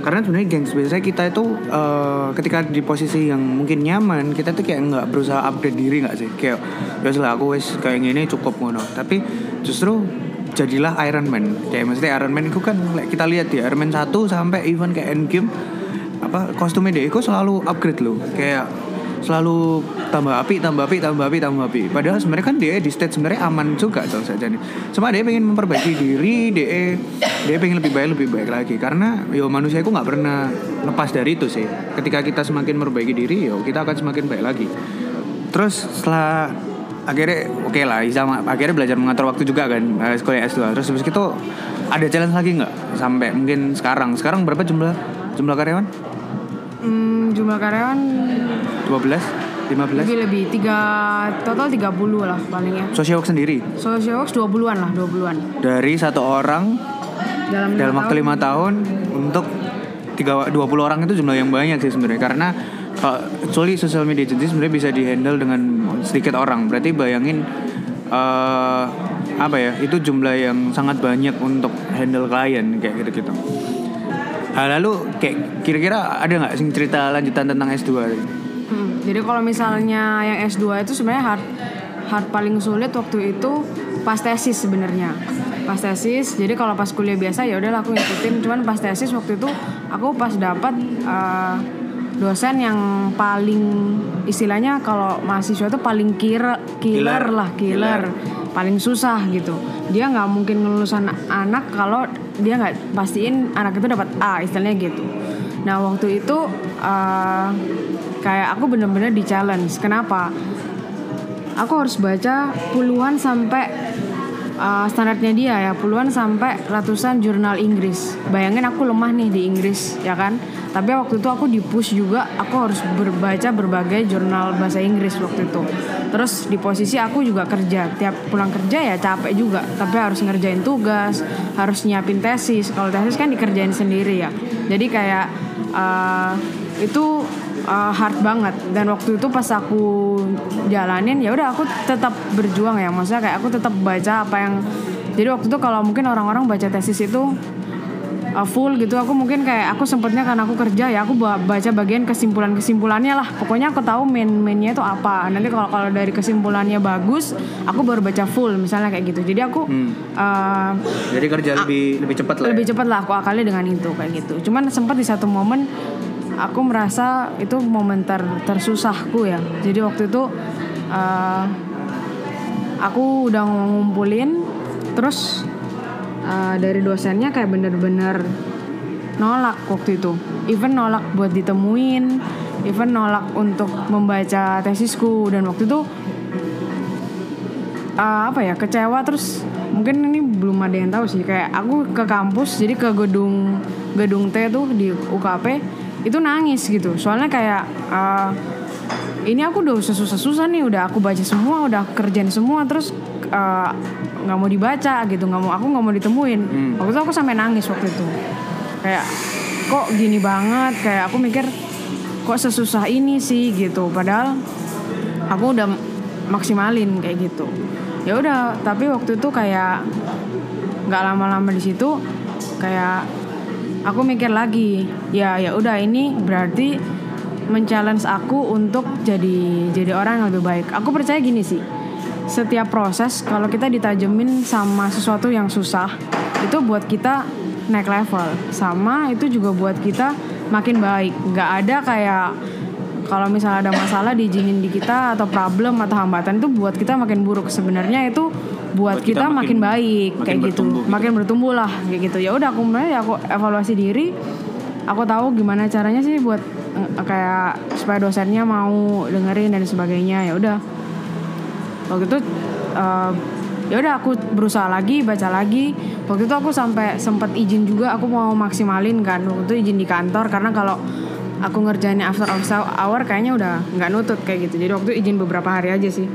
Karena sebenarnya gengs biasanya kita itu eh, ketika di posisi yang mungkin nyaman, kita tuh kayak nggak berusaha upgrade diri nggak sih? Kayak ya lah aku wes kayak gini cukup ngono. Tapi justru jadilah Iron Man. Kayak maksudnya Iron Man itu kan kita lihat ya Iron Man 1 sampai even kayak Endgame apa kostumnya dia itu selalu upgrade loh. Kayak selalu tambah api, tambah api, tambah api, tambah api. Padahal sebenarnya kan dia di state sebenarnya aman juga dong saja nih. Cuma dia pengen memperbaiki diri, dia dia pengen lebih baik, lebih baik lagi. Karena yo manusia itu nggak pernah lepas dari itu sih. Ketika kita semakin memperbaiki diri, yo kita akan semakin baik lagi. Terus setelah akhirnya oke lah, sama akhirnya belajar mengatur waktu juga kan eh, sekolah S2. Terus habis itu ada challenge lagi nggak sampai mungkin sekarang? Sekarang berapa jumlah jumlah karyawan? Hmm, jumlah karyawan? 12 15 lebih lebih. Tiga total 30 lah palingnya social work sendiri? Social work 20-an lah 20-an dari satu orang dalam, dalam waktu tahun. lima tahun untuk tiga 20 orang itu jumlah yang banyak sih sebenarnya. Karena kalau actually social media agency sebenarnya bisa dihandle dengan sedikit orang. Berarti bayangin eh apa ya itu jumlah yang sangat banyak untuk handle klien kayak gitu gitu lalu kayak kira-kira ada nggak sih cerita lanjutan tentang S2 tadi? Hmm, jadi kalau misalnya yang S2 itu sebenarnya hard hard paling sulit waktu itu pas tesis sebenarnya. Pas tesis. Jadi kalau pas kuliah biasa ya udahlah aku ngikutin, cuman pas tesis waktu itu aku pas dapat eh, dosen yang paling istilahnya kalau mahasiswa itu paling kira killer, Killer. lah killer, paling susah gitu dia nggak mungkin ngelulusan anak kalau dia nggak pastiin anak itu dapat A istilahnya gitu. Nah waktu itu eh, kayak aku bener-bener di challenge. Kenapa? Aku harus baca puluhan sampai uh, standarnya dia ya. Puluhan sampai ratusan jurnal Inggris. Bayangin aku lemah nih di Inggris ya kan tapi waktu itu aku di push juga aku harus berbaca berbagai jurnal bahasa Inggris waktu itu. Terus di posisi aku juga kerja tiap pulang kerja ya capek juga tapi harus ngerjain tugas harus nyiapin tesis. Kalau tesis kan dikerjain sendiri ya. Jadi kayak uh, itu uh, hard banget. Dan waktu itu pas aku jalanin ya udah aku tetap berjuang ya. Maksudnya kayak aku tetap baca apa yang jadi waktu itu kalau mungkin orang-orang baca tesis itu uh, full gitu. Aku mungkin kayak aku sempetnya karena aku kerja ya aku ba- baca bagian kesimpulan kesimpulannya lah. Pokoknya aku tahu main mainnya itu apa. Nanti kalau kalau dari kesimpulannya bagus aku baru baca full misalnya kayak gitu. Jadi aku uh, Jadi kerja lebih lebih cepat lah. lebih ya? cepat lah aku akali dengan itu kayak gitu. Cuman sempat di satu momen aku merasa itu momen ter tersusahku ya. Jadi waktu itu uh, aku udah ngumpulin terus uh, dari dosennya kayak bener-bener nolak waktu itu. Even nolak buat ditemuin even nolak untuk membaca tesisku. Dan waktu itu uh, apa ya kecewa. Terus mungkin ini belum ada yang tahu sih. Kayak aku ke kampus jadi ke gedung gedung T tuh di UKP itu nangis gitu. Soalnya kayak uh, ini aku udah susah-susah nih. Udah aku baca semua udah kerjain semua. Terus uh, nggak mau dibaca gitu nggak mau aku nggak mau ditemuin. Waktu itu aku sampai nangis waktu itu. Kayak kok gini banget? Kayak aku mikir kok sesusah ini sih gitu. Padahal aku udah maksimalin kayak gitu. Ya udah tapi waktu itu kayak nggak lama-lama di situ kayak aku mikir lagi ya ya udah ini berarti men-challenge aku untuk jadi jadi orang yang lebih baik. Aku percaya gini sih setiap proses kalau kita ditajemin sama sesuatu yang susah itu buat kita naik level. Sama itu juga buat kita makin baik. Nggak ada kayak kalau misalnya ada masalah diizinin di kita atau problem atau hambatan itu buat kita makin buruk. Sebenarnya itu buat, Buat kita kita, makin, makin- baik makin kayak gitu. gitu. makin bertumbuh lah kayak gitu. Ya udah aku mulai aku evaluasi diri. Aku tahu gimana caranya sih buat eh, kayak supaya dosennya mau dengerin dan sebagainya. Ya udah waktu itu eh, ya udah aku berusaha lagi baca lagi. Waktu itu aku sampai sempat izin juga aku mau maksimalin kan. Waktu itu izin di kantor karena kalau aku ngerjainnya after hour kayaknya udah nggak nutut kayak gitu. Jadi waktu itu izin beberapa hari aja sih.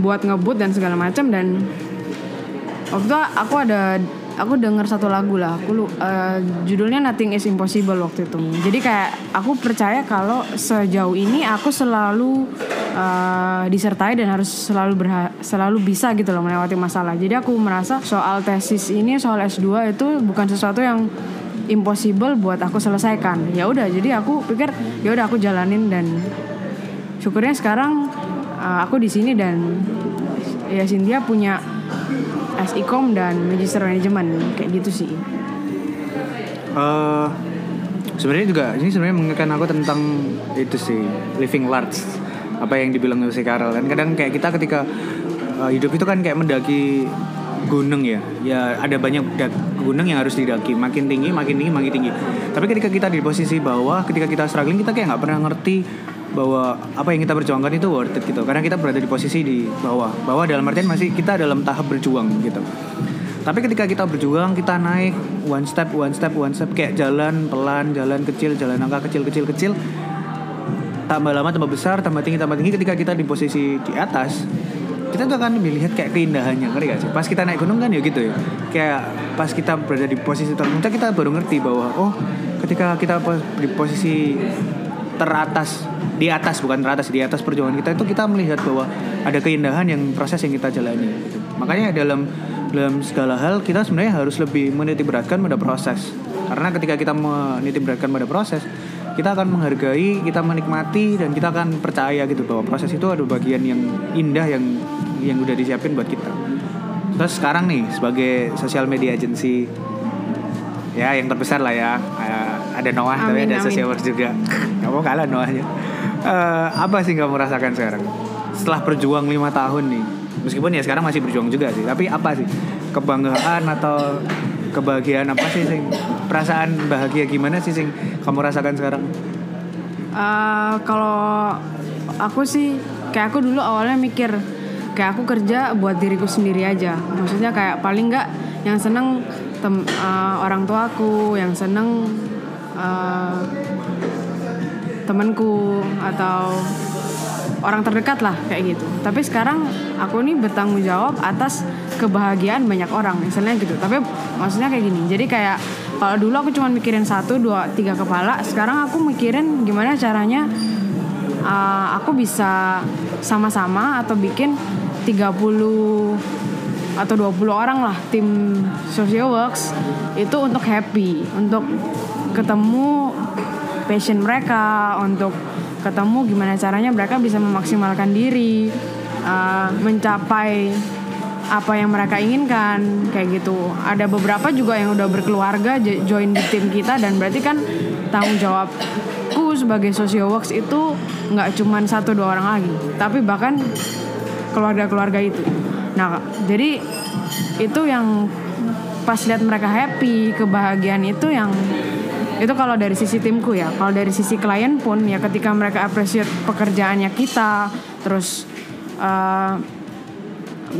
Buat ngebut dan segala macam dan waktu itu aku ada aku denger satu lagu lah. Aku eh, judulnya Nothing is Impossible waktu itu. Jadi kayak aku percaya kalau sejauh ini aku selalu eh, disertai dan harus selalu selalu bisa gitu loh melewati masalah. Jadi aku merasa soal tesis ini soal S2 itu bukan sesuatu yang impossible buat aku selesaikan. Ya udah jadi aku pikir ya udah aku jalanin dan syukurnya sekarang uh, aku di sini dan ya Cynthia punya SIKOM dan Magister Management kayak gitu sih. Eh, sebenarnya juga ini sebenarnya mengingatkan aku tentang itu sih living large apa yang dibilang si Karel. Kan kadang kayak kita ketika eh, hidup itu kan kayak mendaki gunung ya. Ya ada banyak gunung yang harus didaki makin tinggi makin tinggi makin tinggi. Tapi ketika kita di posisi bawah ketika kita struggling kita kayak nggak pernah ngerti bahwa apa yang kita perjuangkan itu worth it gitu. Karena kita berada di posisi di bawah. Bawah dalam artian masih kita dalam tahap berjuang gitu. Tapi ketika kita berjuang, kita naik one step, one step, one step. Kayak jalan pelan, jalan kecil, jalan angka kecil, kecil, kecil. tambah lama tambah besar tambah tinggi tambah tinggi. Ketika kita di posisi di atas kita tuh akan melihat kayak keindahannya. Ngerti gak sih? Pas kita naik gunung kan ya gitu ya. Kayak pas kita berada di posisi terpuncak kita baru ngerti bahwa oh ketika kita di posisi teratas di atas bukan teratas di atas perjuangan kita itu kita melihat bahwa ada keindahan yang proses yang kita jalani gitu. makanya dalam dalam segala hal kita sebenarnya harus lebih menitik beratkan pada proses. Karena ketika kita menitik beratkan pada proses kita akan menghargai kita menikmati dan kita akan percaya gitu bahwa proses itu ada bagian yang indah yang yang udah disiapin buat kita. Terus sekarang nih sebagai social media agency ya yang terbesar lah ya. Eh, ada Noah tapi Amin, ada amin. social work juga. Nggak mau kalah Noahnya Eh, apa sih kamu rasakan sekarang? Setelah berjuang lima tahun nih. Meskipun ya sekarang masih berjuang juga sih tapi apa sih? Kebanggaan atau kebahagiaan apa sih sing perasaan bahagia gimana sih sing kamu rasakan sekarang? Eh, kalau aku sih kayak aku dulu awalnya mikir kayak aku kerja buat diriku sendiri aja. Maksudnya kayak paling nggak yang seneng tem eh, orang tuaku yang seneng temanku atau orang terdekat lah kayak gitu. Tapi sekarang aku nih bertanggung jawab atas kebahagiaan banyak orang misalnya gitu. Tapi maksudnya kayak gini jadi kayak kalau dulu aku cuma mikirin satu dua tiga kepala sekarang aku mikirin gimana caranya uh, aku bisa sama-sama atau bikin 30 atau 20 orang lah tim social works itu untuk happy untuk ketemu passion mereka untuk ketemu gimana caranya mereka bisa memaksimalkan diri uh, mencapai apa yang mereka inginkan kayak gitu. Ada beberapa juga yang udah berkeluarga join di tim kita dan berarti kan tanggung jawabku sebagai social works itu nggak cuman satu dua orang lagi tapi bahkan keluarga-keluarga itu. Nah jadi itu yang pas lihat mereka happy kebahagiaan itu yang itu kalau dari sisi timku ya. Kalau dari sisi klien pun ya ketika mereka appreciate pekerjaannya kita terus eh,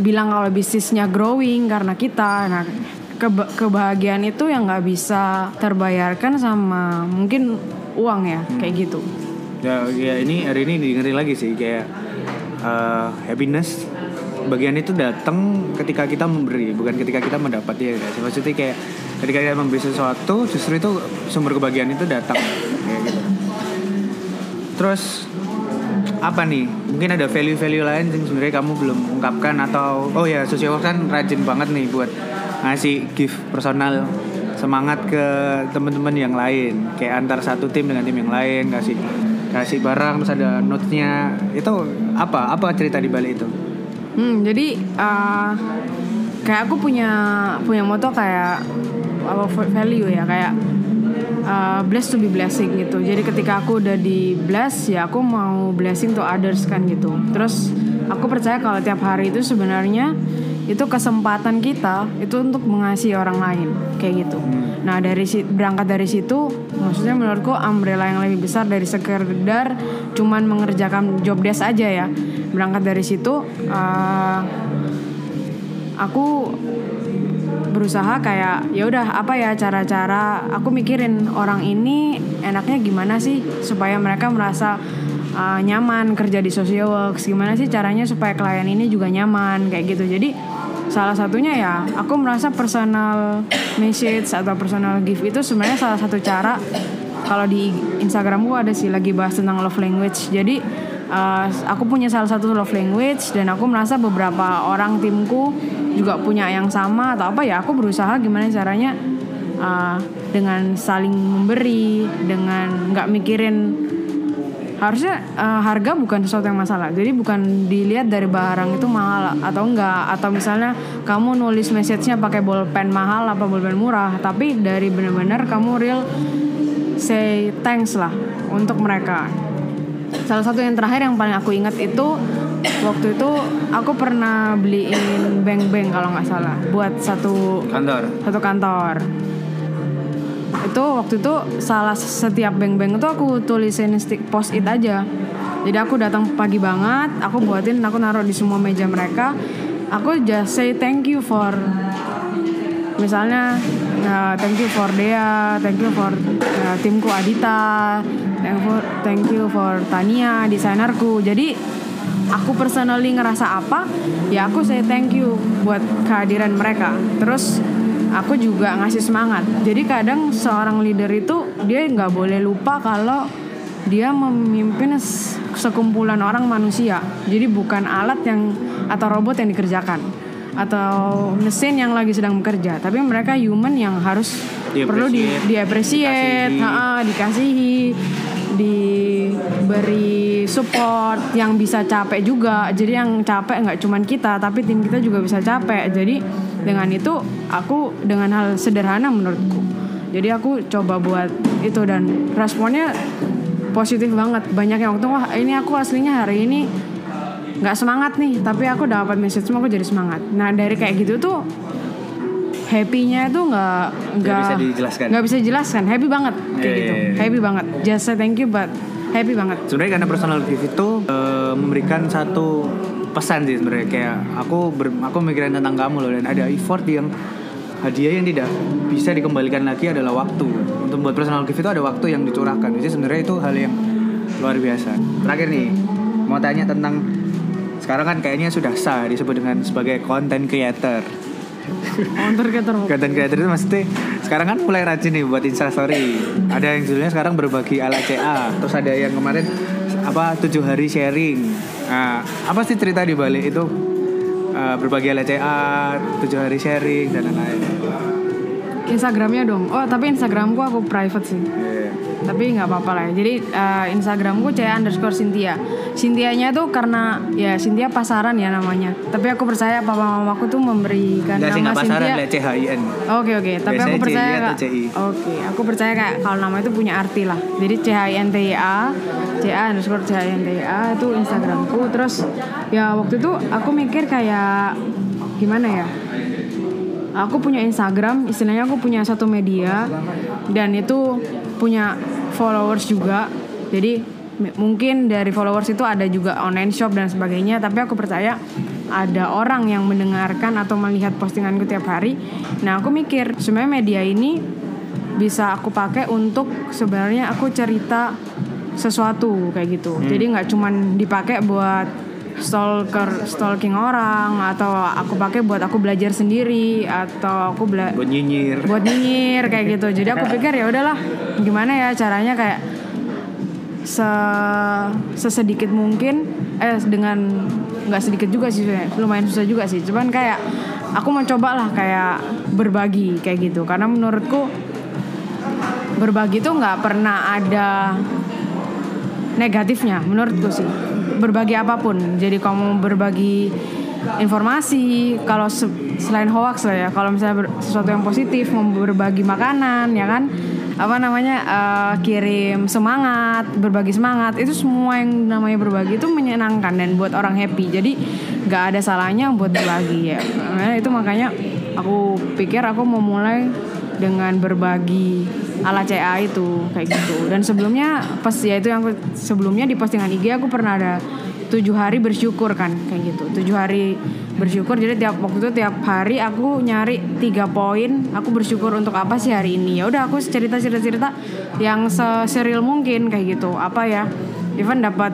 bilang kalau bisnisnya growing karena kita nah keba- kebahagiaan itu yang nggak bisa terbayarkan sama mungkin uang ya kayak gitu. Ya, ya ini hari ini dengerin lagi sih kayak eh, happiness bagian itu datang ketika kita memberi bukan ketika kita mendapat ya guys. Maksudnya kayak ketika kita memberi sesuatu justru itu sumber kebahagiaan itu datang kayak gitu. Terus apa nih? Mungkin ada value-value lain yang sebenarnya kamu belum ungkapkan atau oh ya social kan rajin banget nih buat ngasih gift personal semangat ke teman-teman yang lain kayak antar satu tim dengan tim yang lain kasih kasih barang terus ada note-nya itu apa apa cerita di balik itu Hmm, jadi uh, kayak aku punya punya moto kayak apa value ya kayak uh, blessed to be blessing gitu. Jadi ketika aku udah di bless ya aku mau blessing to others kan gitu. Terus aku percaya kalau tiap hari itu sebenarnya itu kesempatan kita itu untuk mengasihi orang lain kayak gitu. Nah dari berangkat dari situ, maksudnya menurutku umbrella yang lebih besar dari sekedar cuman mengerjakan job desk aja ya. Berangkat dari situ, uh, aku berusaha kayak ya udah apa ya cara-cara? Aku mikirin orang ini enaknya gimana sih supaya mereka merasa uh, nyaman kerja di social works gimana sih caranya supaya klien ini juga nyaman? Kayak gitu. Jadi salah satunya ya aku merasa personal message atau personal gift itu sebenarnya salah satu cara. Kalau di Instagramku ada sih lagi bahas tentang love language. Jadi uh, aku punya salah satu love language dan aku merasa beberapa orang timku juga punya yang sama atau apa ya aku berusaha gimana caranya uh, dengan saling memberi dengan nggak mikirin harusnya uh, harga bukan sesuatu yang masalah. Jadi bukan dilihat dari barang itu mahal atau enggak atau misalnya kamu nulis message-nya pakai bolpen mahal apa bolpen murah tapi dari benar-benar kamu real say thanks lah untuk mereka salah satu yang terakhir yang paling aku ingat itu waktu itu aku pernah beliin beng-beng kalau nggak salah buat satu kantor? satu kantor. Itu waktu itu salah setiap beng-beng itu aku tulisin stick post it aja. Jadi aku datang pagi banget aku buatin aku naruh di semua meja mereka. Aku just say thank you for misalnya uh, thank you for Dea thank you for uh, timku Adita thank you for, thank you for Tania desainerku. Jadi aku personally ngerasa apa ya aku say thank you buat kehadiran mereka. Terus aku juga ngasih semangat. Jadi kadang seorang leader itu dia nggak boleh lupa kalau dia memimpin sekumpulan orang manusia. Jadi bukan alat yang atau robot yang dikerjakan atau mesin yang lagi sedang bekerja. Tapi mereka human yang harus Di perlu di appreciate, diapresiasi dikasihi. dikasihi diberi support yang bisa capek juga. Jadi yang capek nggak cuman kita tapi tim kita juga bisa capek. Jadi dengan itu aku dengan hal sederhana menurutku. Jadi aku coba buat itu dan responnya positif banget. Banyak yang waktu wah ini aku aslinya hari ini nggak semangat nih tapi aku dapat message semua aku jadi semangat. Nah dari kayak gitu tuh happy-nya itu nggak nggak bisa dijelaskan. nggak bisa dijelaskan. Happy banget kayak Iya, gitu. iya, iya. happy banget. Just say thank you but happy banget. Sebenarnya karena personal gift itu eh, memberikan satu pesan sih sebenarnya. Kayak aku ber, aku mikirin tentang kamu loh dan ada effort yang hadiah yang tidak bisa dikembalikan lagi adalah waktu. Untuk membuat personal gift itu ada waktu yang dicurahkan. Jadi sebenarnya itu hal yang luar biasa. Terakhir nih mau tanya tentang sekarang kan kayaknya sudah sah disebut dengan sebagai content creator counter counter Content creator itu maksudnya sekarang kan mulai rajin nih buat instastory. Ada yang judulnya sekarang berbagi ala CA. Terus ada yang kemarin apa tujuh hari sharing. Nah, apa sih cerita di balik itu Eh, berbagi ala CA, tujuh hari sharing dan lain-lain. Instagramnya dong oh tapi Instagramku aku private sih tapi nggak apa-apa lah ya. jadi eh, Instagramku c underscore Cynthia Cynthianya tuh karena ya Cynthia pasaran ya namanya tapi aku percaya papa mamaku tuh memberikan Enggak sih nama nggak pasaran Cynthia CHIN. Oke oke, tapi Biasanya aku percaya Kak-. Oke, aku percaya kayak kalau nama itu punya arti lah. Jadi C H I N T I A, C A underscore C H I N T I A itu Instagramku. Terus ya waktu itu aku mikir kayak gimana ya? Aku punya Instagram, istilahnya aku punya satu media dan itu punya followers juga. Jadi mungkin dari followers itu ada juga online shop dan sebagainya, tapi aku percaya ada orang yang mendengarkan atau melihat postinganku tiap hari. Nah, aku mikir sebenarnya media ini bisa aku pakai untuk sebenarnya aku cerita sesuatu kayak gitu. Jadi nggak cuman dipakai buat stalker stalking orang atau aku pakai buat aku belajar sendiri atau aku bela Buat nyinyir. buat nyinyir kayak gitu. Jadi aku pikir ya udahlah gimana ya caranya kayak se sesedikit mungkin eh dengan nggak sedikit juga sih lumayan susah juga sih cuman kayak aku mau coba lah kayak berbagi kayak gitu karena menurutku berbagi tuh nggak pernah ada negatifnya menurutku sih berbagi apa pun. Jadi kamu berbagi informasi kalau se- selain hoax lah ya. Kalau misalnya sesuatu yang positif mau berbagi makanan ya kan? Apa namanya eh, kirim semangat berbagi semangat itu semua yang namanya berbagi itu menyenangkan dan buat orang happy. Jadi nggak ada salahnya buat berbagi ya. Nah, itu makanya aku pikir aku mau mulai dengan berbagi ala CA itu kayak gitu. Dan sebelumnya pas ya itu yang sebelumnya di postingan IG aku pernah ada tujuh hari bersyukur kan kayak gitu. Tujuh hari bersyukur jadi tiap waktu itu tiap hari aku nyari tiga poin aku bersyukur untuk apa sih hari ini. Ya udah aku cerita cerita cerita yang serial mungkin kayak gitu. Apa ya even dapat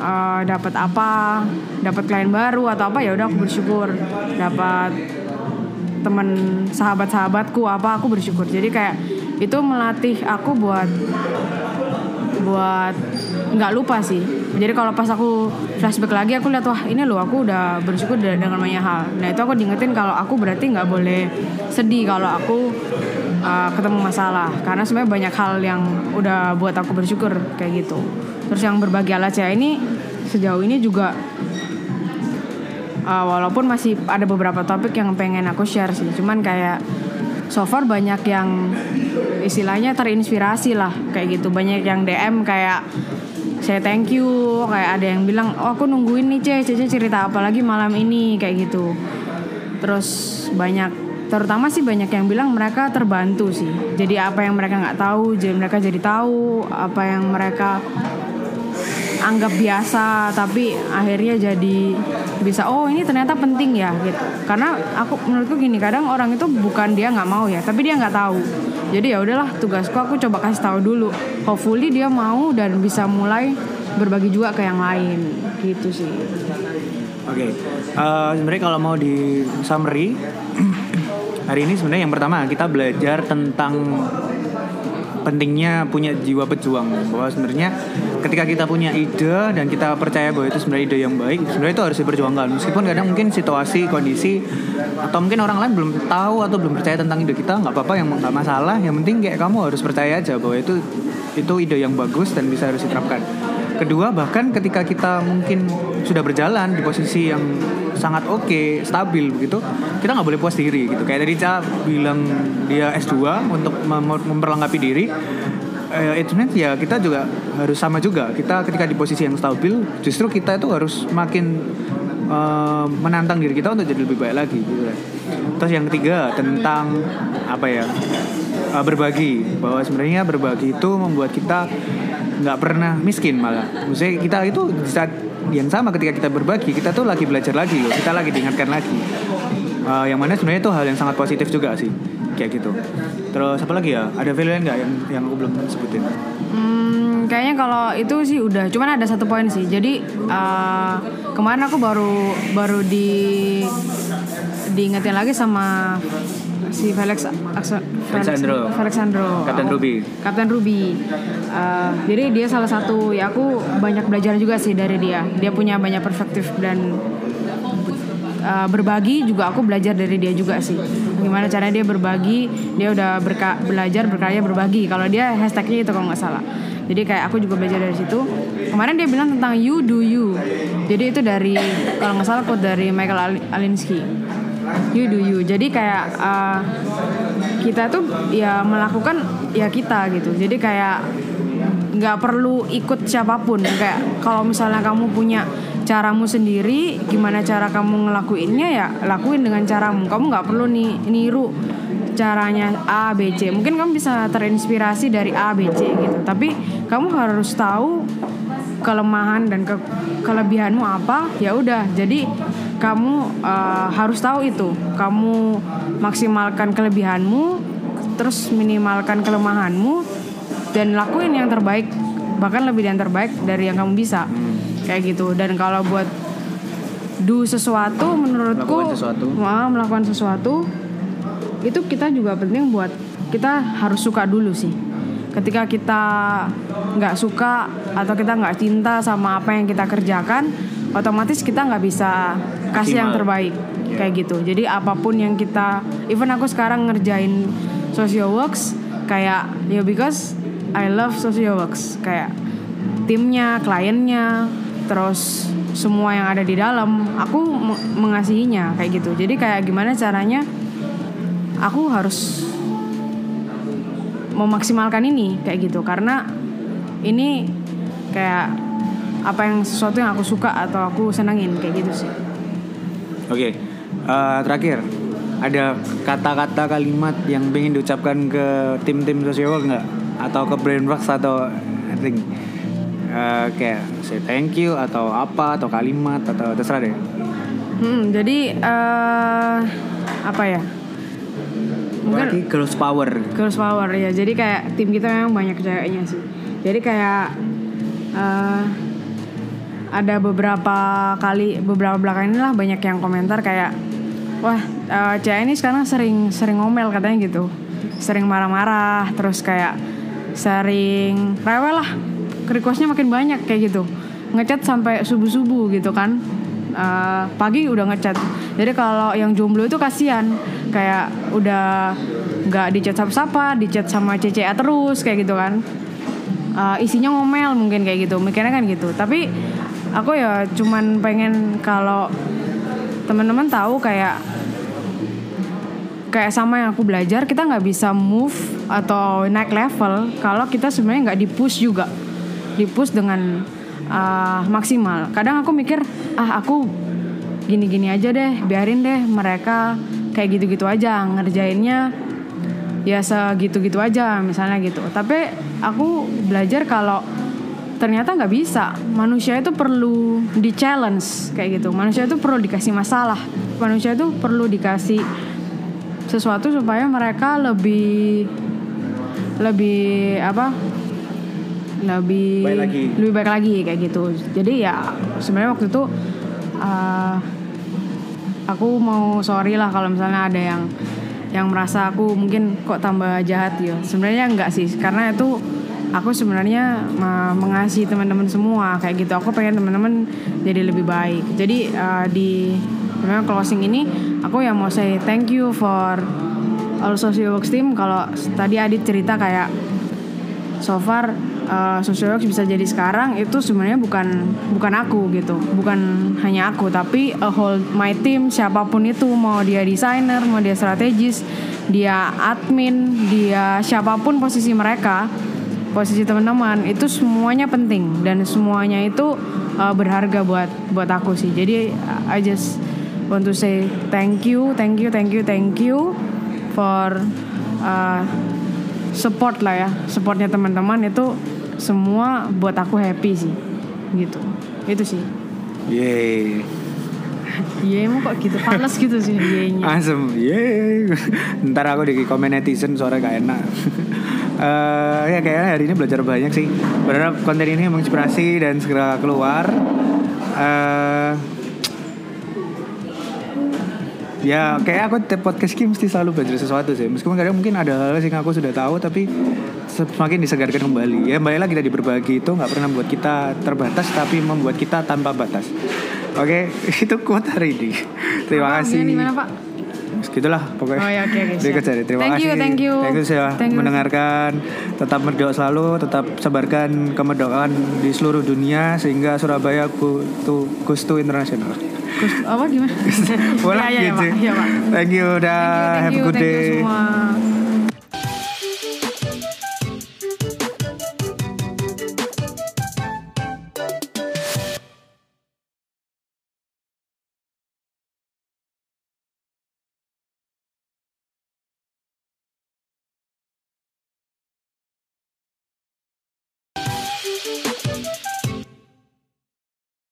eh, dapat apa dapat klien baru atau apa ya udah aku bersyukur. Dapat teman sahabat-sahabatku apa aku bersyukur. Jadi kayak itu melatih aku buat buat nggak lupa sih. Jadi kalau pas aku flashback lagi aku lihat wah ini loh aku udah bersyukur de- dengan banyak hal. Nah itu aku diingetin kalau aku berarti nggak boleh sedih kalau aku uh, ketemu masalah. Karena sebenarnya banyak hal yang udah buat aku bersyukur kayak gitu. Terus yang berbagi ala Cia ini sejauh ini juga Uh, walaupun masih ada beberapa topik yang pengen aku share sih. Cuman kayak so far banyak yang istilahnya terinspirasi lah kayak gitu. Banyak yang DM kayak saya thank you. Kayak ada yang bilang oh aku nungguin nih ceh. Cece cerita apa lagi malam ini? Kayak gitu. Terus banyak terutama sih banyak yang bilang mereka terbantu sih. Jadi apa yang mereka nggak tahu jadi mereka jadi tahu. Apa yang mereka anggap biasa tapi akhirnya jadi bisa oh ini ternyata penting ya gitu. Karena aku menurutku gini kadang orang itu bukan dia nggak mau ya tapi dia nggak tahu. Jadi ya udahlah tugasku aku coba kasih tahu dulu. Hopefully dia mau dan bisa mulai berbagi juga ke yang lain gitu sih. Oke, Eh, sebenarnya kalau mau di summary hari ini sebenarnya yang pertama kita belajar tentang pentingnya punya jiwa pejuang bahwa sebenarnya ketika kita punya ide dan kita percaya bahwa itu sebenarnya ide yang baik sebenarnya itu harus diperjuangkan. Meskipun kadang mungkin situasi kondisi atau mungkin orang lain belum tahu atau belum percaya tentang ide kita nggak apa-apa yang nggak masalah. Yang penting kayak kamu harus percaya aja bahwa itu itu ide yang bagus dan bisa harus diterapkan kedua bahkan ketika kita mungkin sudah berjalan di posisi yang sangat oke stabil begitu kita nggak boleh puas diri gitu. Kayak tadi Ca bilang dia S2 untuk mem- memperlengkapi diri eh, itu ya kita juga harus sama juga. Kita ketika di posisi yang stabil justru kita itu harus makin eh, menantang diri kita untuk jadi lebih baik lagi gitu. Terus yang ketiga tentang apa ya eh, berbagi. Bahwa sebenarnya berbagi itu membuat kita nggak pernah miskin malah. Maksudnya kita itu saat yang sama ketika kita berbagi kita tuh lagi belajar lagi loh. Kita lagi diingatkan lagi. Eh, yang mana sebenarnya itu hal yang sangat positif juga sih kayak gitu. Terus apa lagi ya? Ada value lain nggak yang yang aku belum sebutin? Hmm, kayaknya kalau itu sih udah, cuman ada satu poin sih. Jadi uh, kemarin aku baru baru di diingetin lagi sama si Felix Aksa- Felix Alexandro. Alexandro. Kapten Ruby. Kapten Ruby. Uh, jadi dia salah satu ya aku banyak belajar juga sih dari dia. Dia punya banyak perspektif dan uh, berbagi juga aku belajar dari dia juga sih. Gimana caranya dia berbagi, dia udah berka belajar berkarya berbagi. Kalau dia hashtagnya itu kalau nggak salah. Jadi kayak aku juga belajar dari situ. Kemarin dia bilang tentang you do you. Jadi itu dari kalau nggak salah quote dari Michael Al- Alinsky. You do you. Jadi kayak uh, kita tuh ya melakukan ya kita gitu. Jadi kayak nggak perlu ikut siapa pun. Kayak kalau misalnya kamu punya caramu sendiri gimana cara kamu ngelakuinnya ya lakuin dengan caramu. Kamu nggak perlu nih niru caranya A B C. Mungkin kamu bisa terinspirasi dari A B C gitu. Tapi kamu harus tahu kelemahan dan ke kelebihanmu apa ya udah. Jadi kamu uh, harus tahu itu. Kamu maksimalkan kelebihanmu terus minimalkan kelemahanmu dan lakuin yang terbaik bahkan lebih dari yang terbaik dari yang kamu bisa. Kayak gitu. Dan kalau buat do sesuatu menurutku Melakukan sesuatu. Melakukan sesuatu itu kita juga penting buat kita harus suka dulu sih. Ketika kita nggak suka atau kita nggak cinta sama apa yang kita kerjakan otomatis kita nggak bisa kasih yang terbaik. Kayak gitu. Jadi apa pun yang kita even aku sekarang ngerjain social works kayak ya because I love social works. Kayak timnya kliennya terus semua yang ada di dalam aku me- mengasihinya kayak gitu. Jadi kayak gimana caranya aku harus memaksimalkan ini kayak gitu. Karena ini kayak apa yang sesuatu yang aku suka atau aku senengin kayak gitu sih. Oke eh, terakhir. Ada kata-kata kalimat yang ingin diucapkan ke tim-tim sosial nggak? Atau ke Brainworks atau anything Eh, kayak say thank you atau apa atau kalimat atau terserah deh. Hmm, jadi eh apa ya? Mungkin Berarti girls power. Girls Power ya. Jadi kayak tim kita memang banyak ceweknya sih. Jadi kayak ada beberapa kali beberapa belakangan ini lah banyak yang komentar kayak wah eh, cewek ini sekarang sering sering ngomel katanya gitu. Sering marah-marah terus kayak sering rewel lah. Requestnya makin banyak kayak gitu. Ngechat sampai subuh-subuh gitu kan. Eh, pagi udah ngechat. Jadi kalau yang jomblo itu kasihan kayak udah nggak dicat sapa-sapa, dicat sama CCA terus kayak gitu kan. Eh, isinya ngomel mungkin kayak gitu, mikirnya kan gitu. Tapi aku ya cuman pengen kalau teman-teman tahu kayak kayak sama yang aku belajar kita nggak bisa move atau naik level kalau kita sebenarnya nggak di push juga. Di push dengan uh, maksimal. Kadang aku mikir ah aku gini-gini aja deh biarin deh mereka kayak gitu-gitu aja ngerjainnya ya segitu-gitu aja misalnya gitu. Tapi aku belajar kalau ternyata nggak bisa. Manusia itu perlu di challenge kayak gitu. Manusia itu perlu dikasih masalah. Manusia itu perlu dikasih sesuatu supaya mereka lebih lebih apa? Lebih Baik lagi. lebih baik lagi kayak gitu. Jadi ya sebenarnya waktu itu uh, aku mau sorry lah kalau misalnya ada yang yang merasa aku mungkin kok tambah jahat ya. Sebenarnya enggak sih karena itu aku sebenarnya uh, mengasihi teman-teman semua kayak gitu. Aku pengen teman-teman jadi lebih baik. Jadi uh, di memang closing ini aku yang mau say thank you for all social works team. Kalau tadi Adit cerita kayak so far uh, social works bisa jadi sekarang itu sebenarnya bukan bukan aku gitu. Bukan hanya aku tapi a whole my team siapa pun itu. Mau dia desainer mau dia strategis dia admin dia siapa pun posisi mereka posisi teman-teman itu semuanya penting. Dan semuanya itu uh, berharga buat buat aku sih. Jadi I just want to say thank you thank you thank you thank you for uh, support lah ya. Supportnya teman-teman itu semua buat aku happy sih. Gitu. Itu sih. Yeay. iya emang kok gitu? Pales gitu sih. Iya Asem, yeay. Ntar aku di komen netizen suara gak enak. Eh ya kayaknya hari ini belajar banyak sih. Berharap konten ini menginspirasi dan segera keluar. eh ya kayak aku tiap podcast ini mesti selalu belajar sesuatu sih. Meskipun kadang mungkin ada hal yang aku sudah tahu tapi semakin disegarkan kembali. Ya kembali lagi tadi berbagi itu nggak pernah membuat kita terbatas tapi membuat kita tanpa batas. Oke, itu quote hari ini. Terima kasih. Di mana pak? Segitulah pokoknya. Oh ya oke oke. Berikut siap. jadi terima thank kasih. you thank you. Thank you sudah Thank you. mendengarkan. Tetap berdoa selalu, tetap sebarkan kemerdekaan di seluruh dunia sehingga Surabaya goes to international. Gus- apa gimana? Boleh ya, ya, ya, gitu. pak. Ya, pak. Thank you udah Thank you, have a good thank you day. semua.